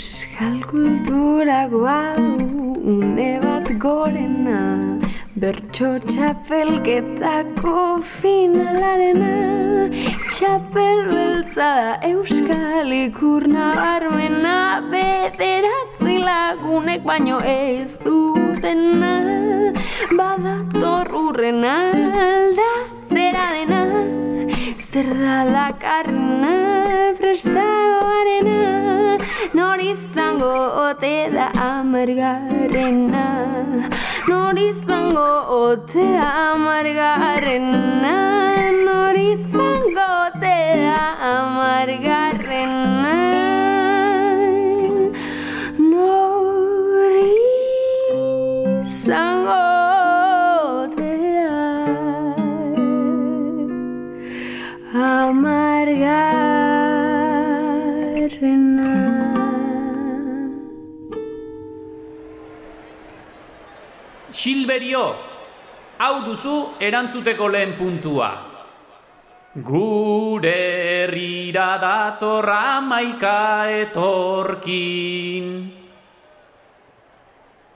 Euskal kultura guau une bat gorena. Bertxo txapelketako finalarena Txapel beltza da Euskal ikurna barmena Bederatzi lagunek baino ez dutena. Badator urrena aldatzera dena. Zer da lakarna prestagoarena Nor izango ote da amargarrena Nor izango ote amargarrena Nor izango Silberio, hau duzu erantzuteko lehen puntua. Gure herrira datorra maika etorkin.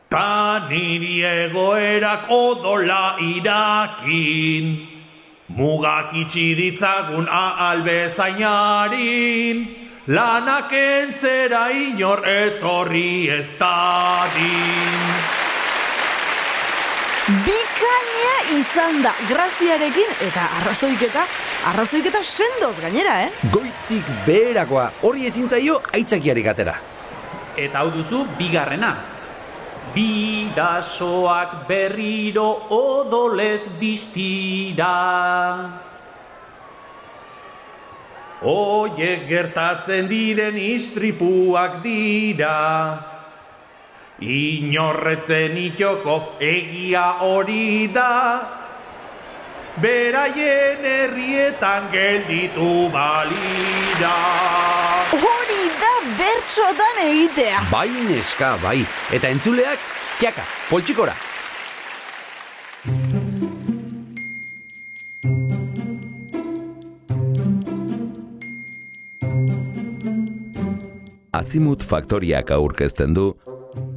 Ta niri egoerak odola irakin Mugak itxi ditzagun ahal bezainarin Lanak entzera inor etorri ez dadin Bikaina izan da, graziarekin eta arrazoiketa, arrazoiketa sendoz gainera, eh? Goitik beherakoa, hori ezin zaio aitzakiarik atera. Eta hau duzu bigarrena. Bidasoak berriro odolez distira. Oiek gertatzen diren istripuak dira Inorretzen itxoko egia hori da Beraien herrietan gelditu balira Hori da bertxotan egitea. Bai neska, bai. Eta entzuleak, tiaka, poltsikora. Azimut Faktoriak aurkezten du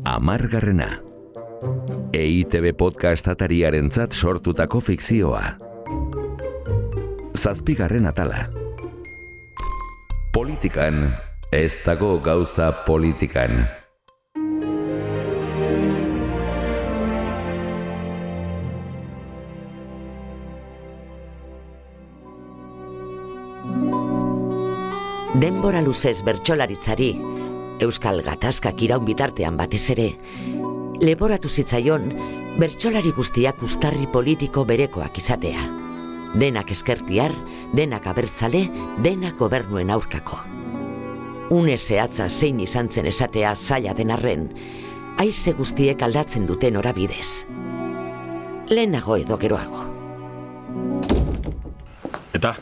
Amargarrena. EITB podcast atariarentzat sortutako fikzioa. Zazpigarren atala. Politikan, ez dago gauza politikan. Denbora luzez bertsolaritzari, Euskal Gatazkak iraun bitartean batez ere, leboratu zitzaion bertsolari guztiak ustarri politiko berekoak izatea. Denak eskertiar, denak abertzale, denak gobernuen aurkako. Une zehatza zein izan zen esatea zaila den arren, haize guztiek aldatzen duten orabidez. Lehenago edo geroago. Eta,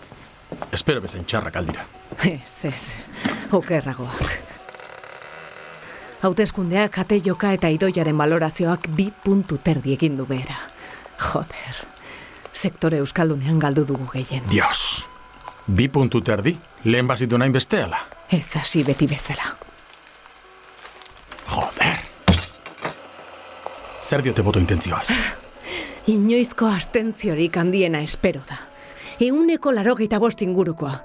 espero bezain txarrak aldira. Ez, ez, okerragoak. Hauteskundeak kate joka eta idoiaren balorazioak bi puntu terdi egin du behera. Joder, sektore euskaldunean galdu dugu gehien. Dios! Bi puntu terdi, lehen bazitu nahin besteala. Ez hasi beti bezala. Joder! Zer diote boto intentzioaz? Inoizko astentziorik handiena espero da. Euneko larogeita bost ingurukoa.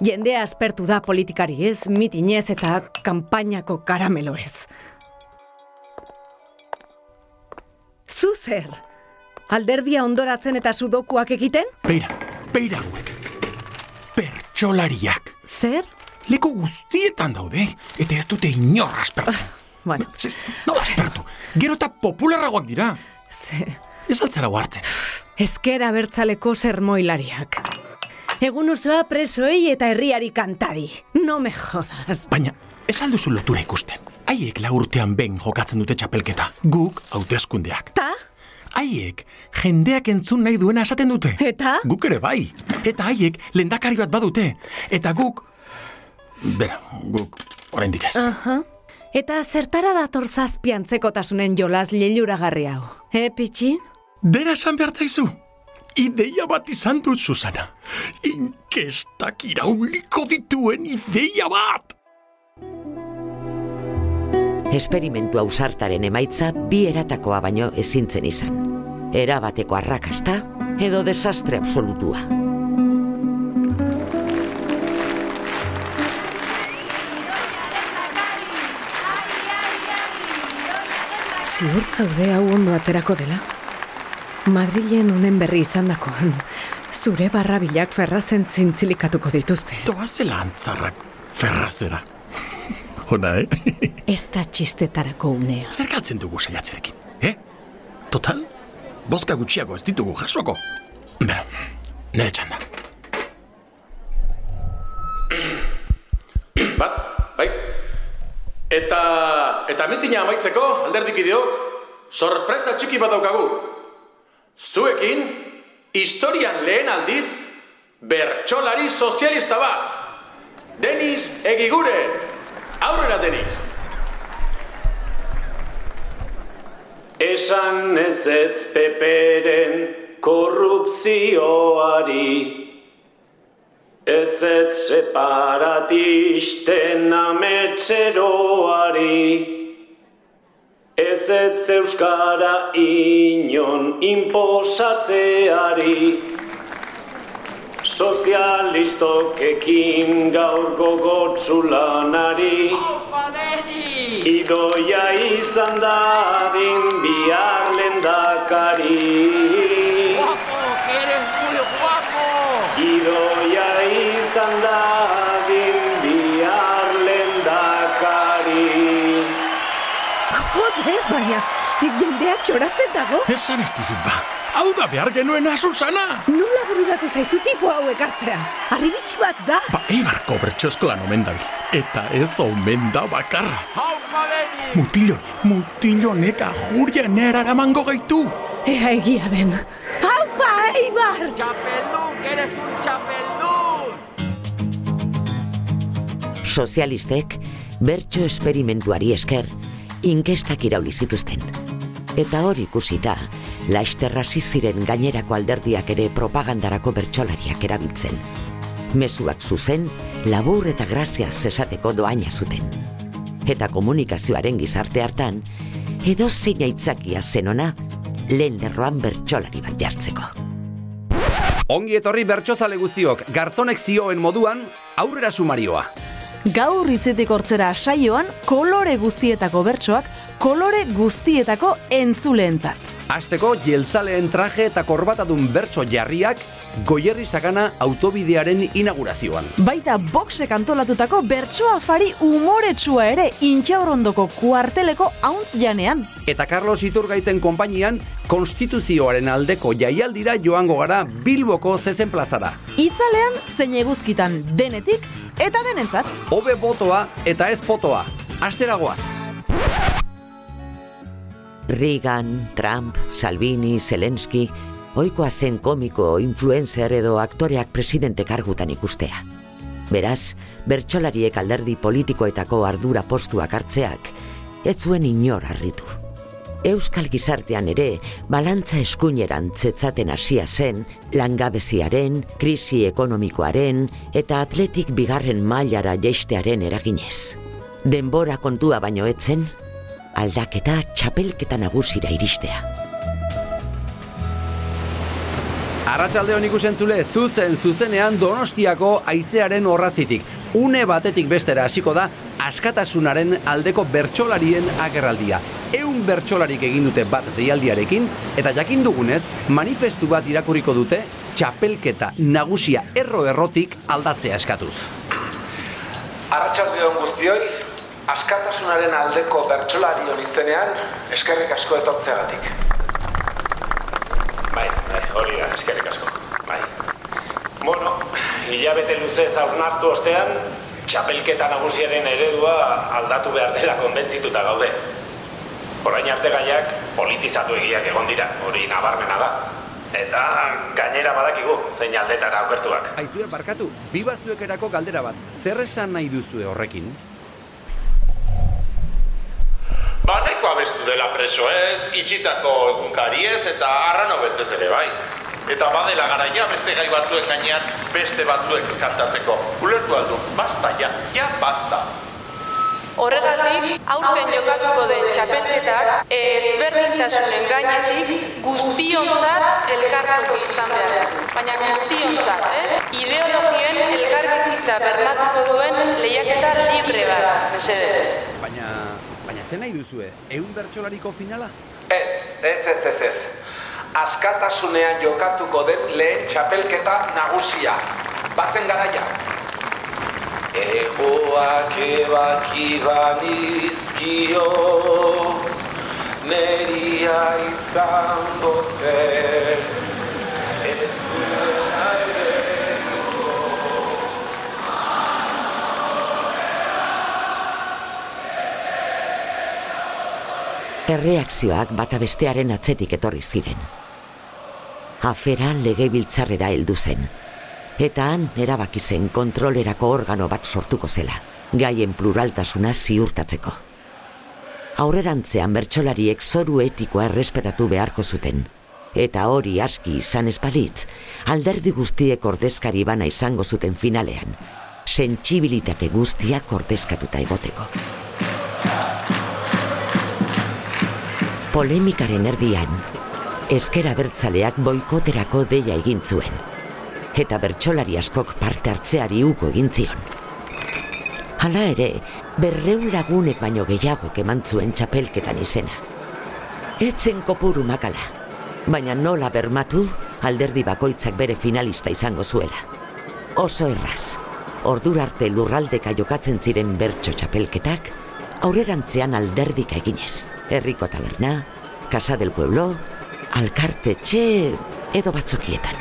Jendea aspertu da politikari ez, mitinez eta kanpainako karamelo ez. Zu zer? Alderdia ondoratzen eta sudokuak egiten? Beira, beira hauek. Pertsolariak. Zer? Leko guztietan daude, eta ez dute inor aspertzen. Bueno, Zez, nola aspertu? Gero eta popularragoak dira. ze... Ez altzara hartzen. Ezkera bertzaleko sermoilariak. Egun osoa presoei eta herriari kantari. No me jodas. Baina, ez alduzu lotura ikusten. Haiek la urtean ben jokatzen dute txapelketa. Guk hauteskundeak. Ta? Haiek jendeak entzun nahi duena esaten dute. Eta? Guk ere bai. Eta haiek lendakari bat badute. Eta guk... Bera, guk oraindik ez. Aha. Eta zertara dator zazpiantzekotasunen jolas liluragarri hau. E, pitxin? Dena esan behar zaizu. Ideia bat izan dut, Susana. Inkestak irauliko dituen ideia bat. Esperimentu ausartaren emaitza bi eratakoa baino ezintzen izan. Erabateko arrakasta edo desastre absolutua. Ziurtzaude hau ondo aterako dela. Madrilen honen berri izandakoan, zure barrabilak ferrazen zintzilikatuko dituzte. Doazela antzarrak ferrazera. Hona, eh? Ez da txistetarako unea. Zer galtzen dugu saiatzerekin, eh? Total, bozka gutxiago ez ditugu jasoko. Bera, nire txanda. Bat, bai. Eta, eta mitina amaitzeko, alderdikideok, sorpresa txiki bat daukagu. Zuekin, historian lehen aldiz, bertsolari sozialista bat. Denis Egigure. Aurrera, Denis. Esan ez ez peperen korrupzioari Ez ez separatisten ametxeroari Ez ez euskara inon imposatzeari Sozialistokekin gaur gogotsulanari Idoia izan dadin bihar baina, jendea txoratzen dago? Esan ez dizut ba, hau da behar genuena, Susana! Nola bururatu zaizu tipo hau ekartzea? Arribitsi bat da? Ba, eibarko bertxoskolan omen dabil, eta ez omen da bakarra. Mutilon, mutilonek ajurian eramango gaitu. Ea egia den. Haupa, Eibar! Txapeldun, eres un txapeldun! Sozialistek bertso esperimentuari esker inkestak irauli zituzten. Eta hori ikusita, laster hasi ziren gainerako alderdiak ere propagandarako bertsolariak erabiltzen. Mezuak zuzen, labur eta graziaz esateko doaina zuten. Eta komunikazioaren gizarte hartan, edo zein aitzakia zenona, lehen lerroan bertsolari bat jartzeko. Ongi etorri bertsozale guztiok, gartzonek zioen moduan, aurrera sumarioa. Gaur hitzetik hortzera saioan, kolore guztietako bertsoak, kolore guztietako entzuleentzat. Azteko, jeltzaleen traje eta korbatadun bertso jarriak, goierri sagana autobidearen inaugurazioan. Baita boxek antolatutako bertso afari umoretsua ere intxaurondoko kuarteleko hauntz janean. Eta Carlos Iturgaitzen konpainian, konstituzioaren aldeko jaialdira joango gara Bilboko zezen plazara. Itzalean zein eguzkitan denetik eta denentzat. Hobe botoa eta ez potoa. Asteragoaz. Reagan, Trump, Salvini, Zelensky, oikoa zen komiko, influencer edo aktoreak presidente kargutan ikustea. Beraz, bertsolariek alderdi politikoetako ardura postuak hartzeak, ez zuen inor harritu. Euskal gizartean ere, balantza eskuineran zetzaten hasia zen, langabeziaren, krisi ekonomikoaren eta atletik bigarren mailara jeistearen eraginez. Denbora kontua baino etzen, aldaketa txapelketa nagusira iristea. Arratsalde hon ikusentzule, zuzen zuzenean Donostiako haizearen horrazitik. Une batetik bestera hasiko da askatasunaren aldeko bertsolarien agerraldia. Eun bertsolarik egin dute bat deialdiarekin eta jakin dugunez manifestu bat irakurriko dute txapelketa nagusia erro-errotik aldatzea eskatuz. Arratsalde on guztioi, askatasunaren aldeko bertsolari hori izenean, eskerrik asko etortzeagatik. Bai, bai, hori da, eskerrik asko. Bai. Bueno, hilabete luzez hausnartu ostean, txapelketa nagusiaren eredua aldatu behar dela konbentzituta gaude. Orain arte gaiak politizatu egiak egon dira, hori nabarmena da. Eta gainera badakigu, zein aldetara okertuak. Aizue, barkatu, bi bazuekerako galdera bat, zer esan nahi duzue horrekin? Ba, nahiko abestu dela preso ez, itxitako egunkari ez, eta arrano betzez ere bai. Eta badela garaia beste gai batzuen gainean beste batzuek kantatzeko. Ulertu aldu, basta ja, ja basta. Horregatik, aurten jokatuko den txapelketak ezberdintasunen gainetik guztionzat elkartuko izan behar. Baina guztionzat, eh? Ideologien elkarbizitza bermatuko duen lehiaketa libre bat, mesedez. Baina, zen nahi duzue, eun bertsolariko finala? Ez, ez, ez, ez, ez. Askatasunean jokatuko den lehen txapelketa nagusia. Bazen garaia. Egoak ebaki banizkio Neria izango zen Entzulena Erreakzioak bata bestearen atzetik etorri ziren. Afera legebiltzarrera heldu zen. Eta han erabaki zen kontrolerako organo bat sortuko zela, gaien pluraltasuna ziurtatzeko. Aurrerantzean bertsolariek zoru etikoa errespetatu beharko zuten. Eta hori aski izan espalitz, alderdi guztiek ordezkari bana izango zuten finalean, sentsibilitate guztiak ordezkatuta egoteko. Polemikaren erdian, ezkera bertzaleak boikoterako deia egin zuen. Eta bertsolari askok parte hartzeari uko egin zion. Hala ere, berreun lagunek baino gehiago eman zuen txapelketan izena. Etzen kopuru makala, baina nola bermatu alderdi bakoitzak bere finalista izango zuela. Oso erraz, ordura arte lurraldeka jokatzen ziren bertso txapelketak, aurrerantzean alderdika eginez. Herriko taberna, Casa del Pueblo, Alkarte txe edo batzokietan.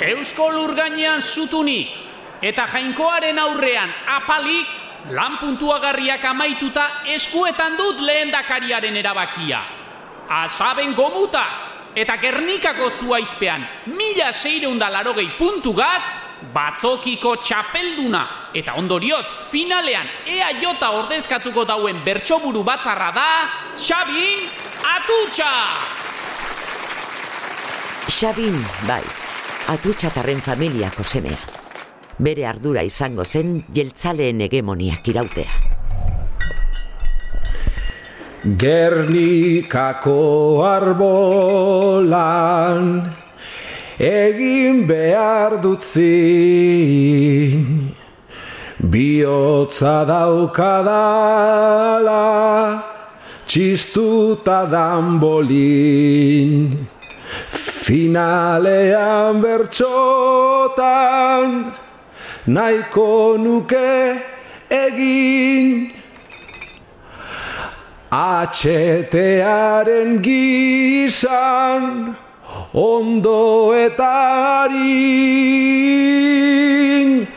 Eusko lurgainean zutunik eta jainkoaren aurrean apalik lan puntuagarriak amaituta eskuetan dut lehendakariaren erabakia. Asaben gomutaz eta Gernikako zuaizpean mila seireunda larogei puntugaz batzokiko txapelduna eta ondorioz finalean ea jota ordezkatuko dauen bertsoburu batzarra da Xabin Atutxa! Xabin, bai, atutxatarren familiako semea. Bere ardura izango zen jeltzaleen hegemoniak irautea. Gernikako arbolan egin behar dutzin Biotza daukadala txistuta danbolin. Finalean bertxotan nahiko nuke egin. Atxetearen gizan ondoetarin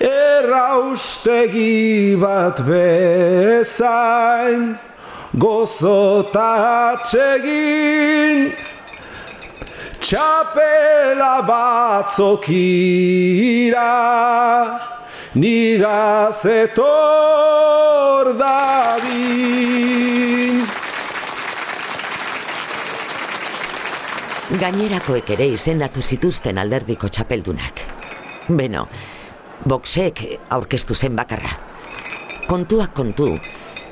Erraustegi bat bezain gozotatxegin Txapela batzokira nigaz etor dadin. Gainerakoek ere izendatu zituzten alderdiko txapeldunak. Beno, boxek aurkeztu zen bakarra. Kontuak kontu,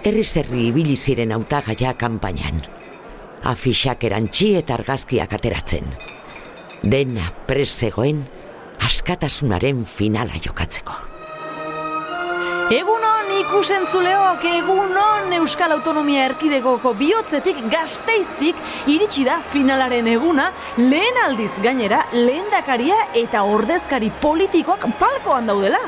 herri zerri ibili ziren hautagaia kanpainan. Afixak erantxi eta argazkiak ateratzen. Dena pres zegoen askatasunaren finala jokatzeko. Egunon ikusentzuleok, egunon Euskal Autonomia Erkidegoko bihotzetik gazteiztik iritsi da finalaren eguna, lehen aldiz gainera, lehendakaria eta ordezkari politikoak palkoan daudela.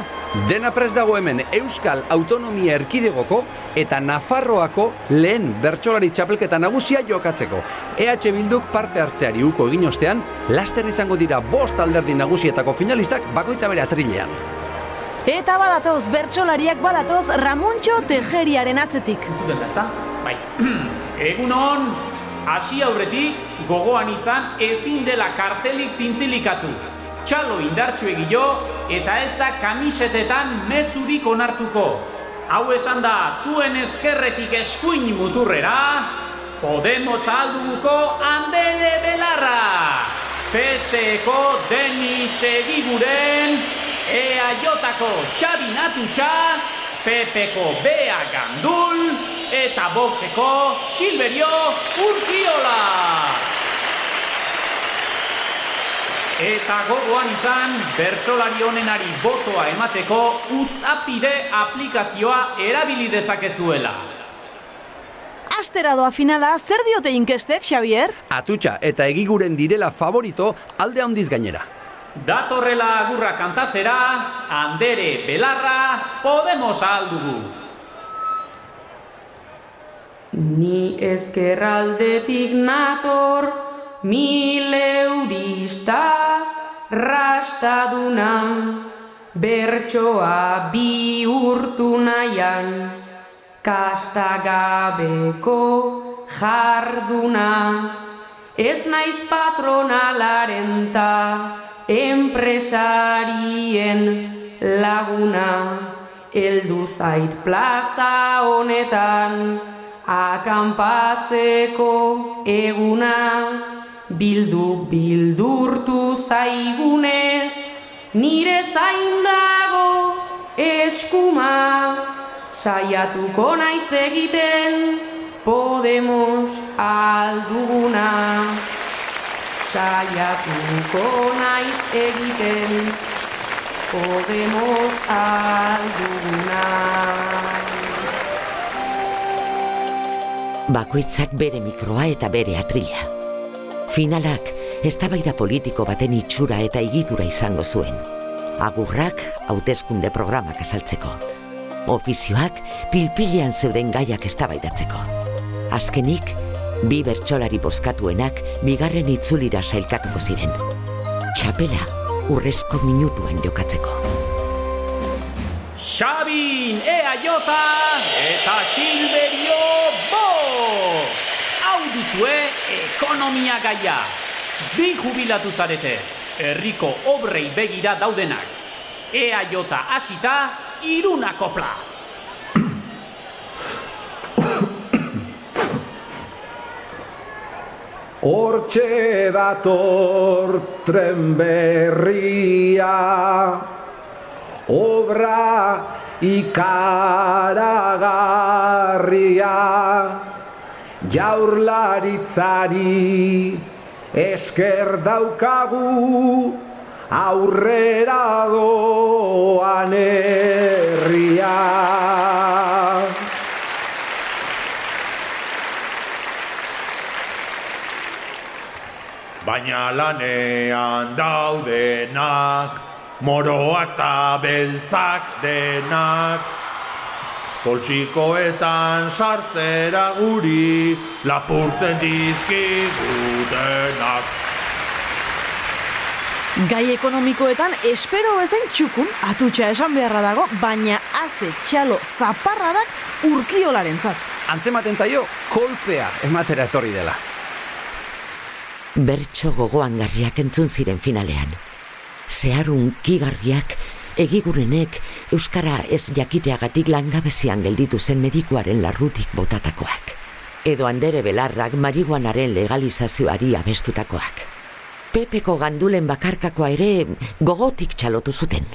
Dena prest dago hemen Euskal Autonomia Erkidegoko eta Nafarroako lehen bertsolari txapelketa nagusia jokatzeko. EH Bilduk parte hartzeari uko egin ostean, laster izango dira bost alderdi nagusietako finalistak bakoitza bere atrilean. Eta badatoz, bertsolariak badatoz Ramontxo Tejeriaren atzetik. Zuten da? Bai. Egunon, hasi aurretik gogoan izan ezin dela kartelik zintzilikatu. Txalo indartsu egilo eta ez da kamisetetan mezurik onartuko. Hau esan da zuen ezkerretik eskuin muturrera, Podemos alduguko handede belarra. PSeko Denis Egiguren EAJko Xabi Natutxa Pepeko Bea Gandul eta Boxeko Silberio Urkiola. Eta gogoan izan, bertsolari honenari botoa emateko uztapide aplikazioa erabili dezakezuela. Astera doa finala, zer diote inkestek, Xavier? Atutxa eta egiguren direla favorito alde handiz gainera. Datorrela agurra kantatzera, Andere Belarra Podemos aldugu. Ni ezkerraldetik nator, mil eurista, rastaduna, bertsoa bi urtu nahian, kastagabeko jarduna, ez naiz patronalaren ta, enpresarien laguna, eldu zait plaza honetan, akanpatzeko eguna, bildu bildurtu zaigunez, nire zain dago eskuma, saiatuko naiz egiten, Podemos alduguna. Saiatuko naiz egiten, Podemos alduguna. Bakoitzak bere mikroa eta bere atrila. Finalak eztabaida politiko baten itxura eta egitura izango zuen. Agurrak hauteskunde programak azaltzeko. Ofizioak pilpilian zeuden gaiak eztabaidatzeko. Azkenik, bi bertsolari bozkatuenak bigarren itzulira sailkatuko ziren. Txapela urrezko minutuan jokatzeko. Xabin EAJ eta Silberio Bo! Hau duzue ekonomia gaia. Bi jubilatu zarete, herriko obrei begira daudenak. EAJ hasita, iruna kopla. Hortxe dator tren berria, obra ikaragarria, jaurlaritzari esker daukagu aurrera doan herria. Baina lanean daudenak, moroak ta beltzak denak, Poltsikoetan sartzera guri, lapurtzen dizkigutenak. Gai ekonomikoetan espero bezain txukun atutxa esan beharra dago, baina haze txalo zaparradak urkiolaren zat. Antzematen zaio, kolpea ematera etorri dela. Bertso gogoan garriak entzun ziren finalean. Zeharun kigarriak, egigurenek Euskara ez jakiteagatik langabezian gelditu zen medikuaren larrutik botatakoak. Edo handere belarrak marihuanaren legalizazioari abestutakoak. Pepeko gandulen bakarkakoa ere gogotik txalotu zuten.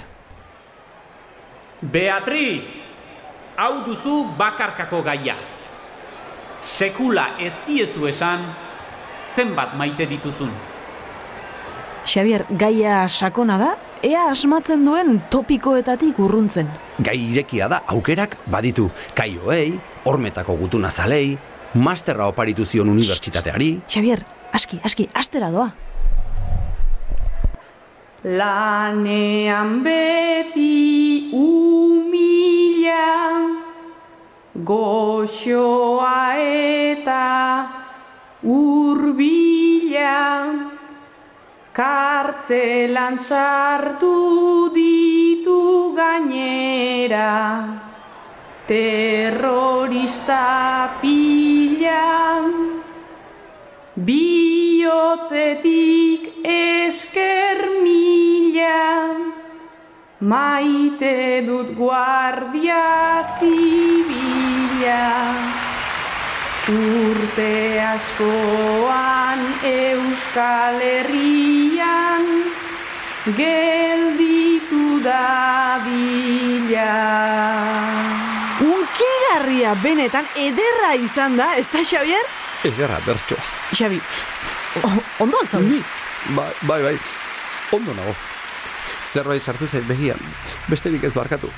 Beatriz, hau duzu bakarkako gaia. Sekula ez diezu esan, zenbat maite dituzun. Xavier, gaia sakona da, ea asmatzen duen topikoetatik urruntzen. Gai irekia da aukerak baditu. Kaioei, hormetako gutuna zalei, masterra oparitu zion unibertsitateari. Xavier, aski, aski, astera doa. Lanean beti umila, goxoa eta kartzelan sartu ditu gainera, terrorista pila, bihotzetik esker mila, maite dut guardia zibila. Urte askoan Euskal Herrian gelditu da bila. berria benetan ederra izan da, ez da, Xavier? Egerra, bertsoa. Xabi, o- ondo altzau? Ni? Bai, bai, bai. Ondo nago. Zerbait sartu zait begian. Besterik ez barkatu.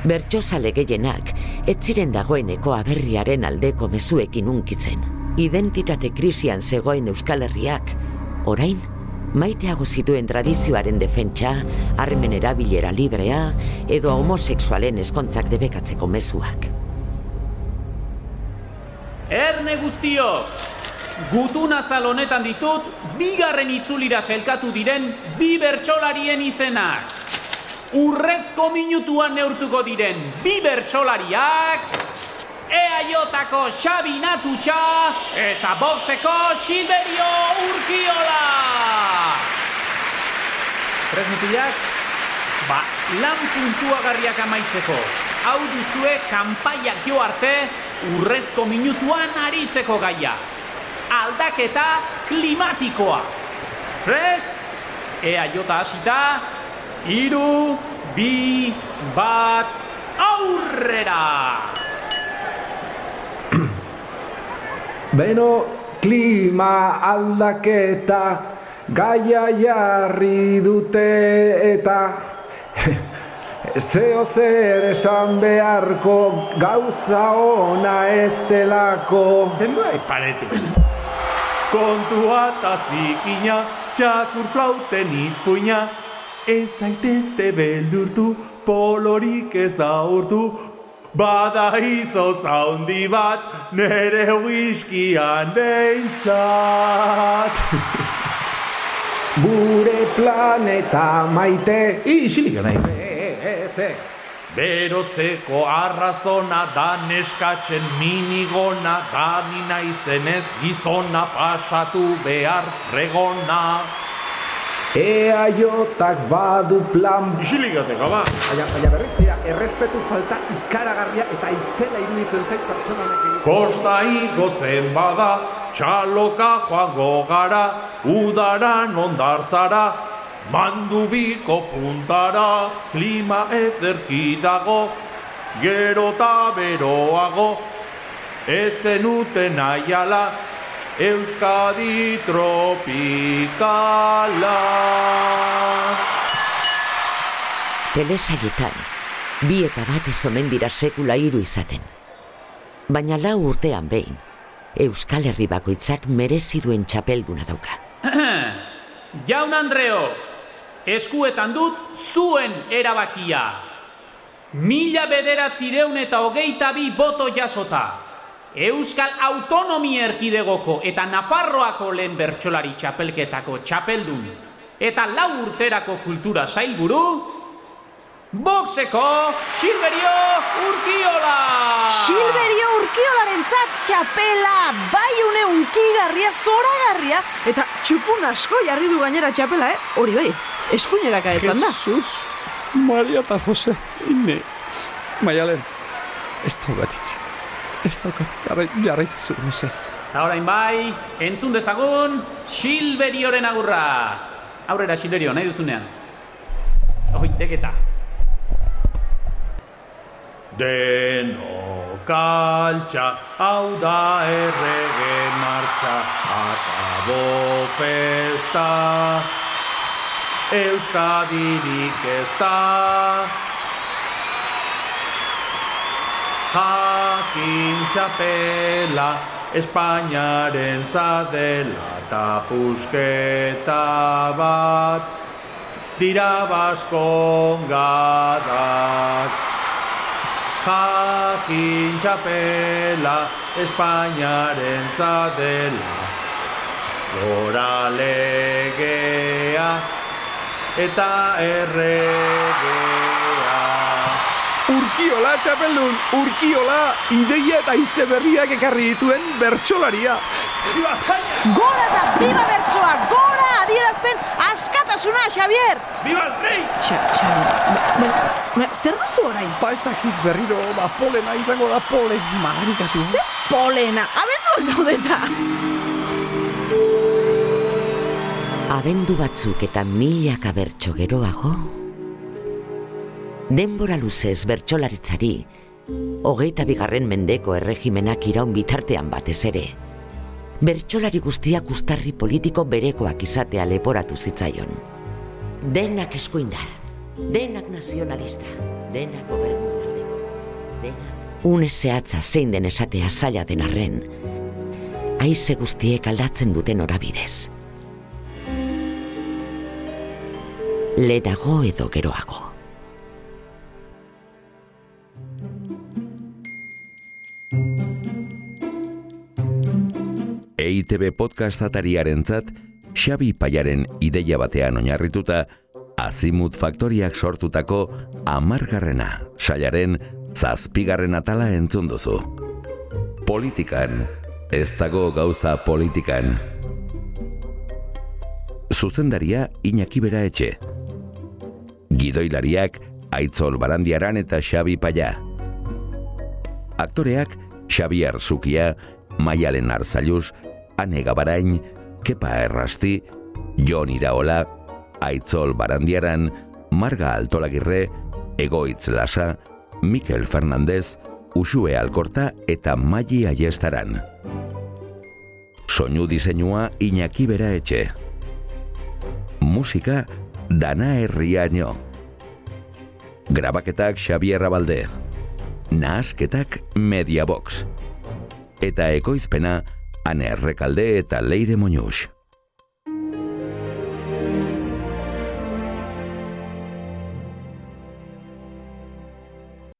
Bertxozale gehienak, ez ziren dagoeneko aberriaren aldeko mezuekin unkitzen. Identitate krisian zegoen Euskal Herriak, orain, maiteago zituen tradizioaren defentsa, harremen erabilera librea, edo homosexualen eskontzak debekatzeko mezuak. Erne guztiok! Gutun azal honetan ditut, bigarren itzulira selkatu diren bi bertsolarien izenak. Urrezko minutuan neurtuko diren bi bertsolariak, EAJako Xabi Natutxa eta Boxeko Silverio Urkiola! Prez mutilak? Ba, lan puntuagarriak amaitzeko. Hau duzue kanpaiak jo arte urrezko minutuan aritzeko gaia. Aldaketa klimatikoa. Prest? Ea jota hasita, iru, bi, bat, aurrera! Beno, klima aldaketa gaia jarri dute eta zeo zer esan beharko gauza ona ez delako. Denbora iparetu. Kontua eta zikina, txakur flauten ipuina, ez zaitezte beldurtu, polorik ez aurtu, Bada izotz handi bat, nere whiskian behintzat. Gure planeta maite. Isilik nahi. Ez, ez. Berotzeko arrazona da neskatzen minigona, da ni naizenez gizona pasatu behar fregona. Ea jotak badu plan... Isilikateko, ba. Baina, baina berriz, mira, errespetu falta ikaragarria eta itzela iruditzen zait pertsona honek. Kosta igotzen bada, txaloka joango gara, udaran ondartzara, mandubiko puntara, klima ederki dago, gero beroago, etzen uten aiala, Euskadi tropikala. Telesaietan, bi eta bat ez omen dira sekula hiru izaten. Baina lau urtean behin, Euskal Herri bakoitzak merezi duen txapelduna dauka. Jaun Andreo, eskuetan dut zuen erabakia. Mila bederatzireun eta hogeita bi boto jasota. Euskal Autonomia Erkidegoko eta Nafarroako lehen bertsolari txapelketako txapeldun eta lau urterako kultura zailburu, Boxeko Silverio Urkiola! Silverio Urkiolaren zat txapela, bai une unkigarria, zoragarria, eta txupun asko jarri du gainera txapela, eh? Hori bai, eskuineraka ezan da. Jesus, Maria eta Jose, ine. Maialen, ez itzi. Ez daukat, jarrai, jarraitu zu, mesez. Eta orain bai, entzun dezagun, Silverioren agurra. Aurrera Silverio, nahi duzunean. Hoi, teketa. Denok altxa, hau da errege martxa, akabo festa, Euskadirik ez da. Jakin txapela, Espainiaren zadela eta pusketa bat, dira baskongadak. Jakin txapela, Espainiaren zadela, gora legea eta erregea. Urkiola, txapeldun, urkiola, ideia eta ize berriak ekarri dituen bertsolaria. Gora eta biba bertsoa, gora adierazpen askatasuna, Xavier! Biba el rey! Xavier, zer duzu orain? Ba ez dakit berriro, ba polena izango da polen madarikatu. Zer polena, abenduan gaudeta! Abendu batzuk eta milaka bertso geroago, denbora luzez bertsolaritzari Hogeita bigarren mendeko erregimenak iraun bitartean batez ere. Bertsolari guztiak ustarri politiko berekoak izatea leporatu zitzaion. Denak eskuindar, denak nazionalista, denak gobernu aldeko, denak... Une zehatza zein den esatea zaila den arren, aize guztiek aldatzen duten orabidez. Lehenago edo geroago. EITB podcast atariaren zat, Xabi Paiaren ideia batean oinarrituta, Azimut Faktoriak sortutako amargarrena, sailaren zazpigarren atala entzun duzu. Politikan, ez dago gauza politikan. Zuzendaria Iñaki Bera Etxe. Gidoilariak Aitzol Barandiaran eta Xabi Paia. Aktoreak Xabi Arzukia, Maialen Arzaluz, Ane Gabarain, Kepa Errasti, Jon Iraola, Aitzol Barandiaran, Marga Altolagirre, Egoitz Lasa, Mikel Fernandez, Usue Alkorta eta Maji Aiestaran. Soinu diseinua Iñaki Bera Etxe. Musika Dana Herriaino. Grabaketak Xavier Rabalde. Nahasketak Mediabox. Eta ekoizpena Ane Errekalde eta Leire Moñux.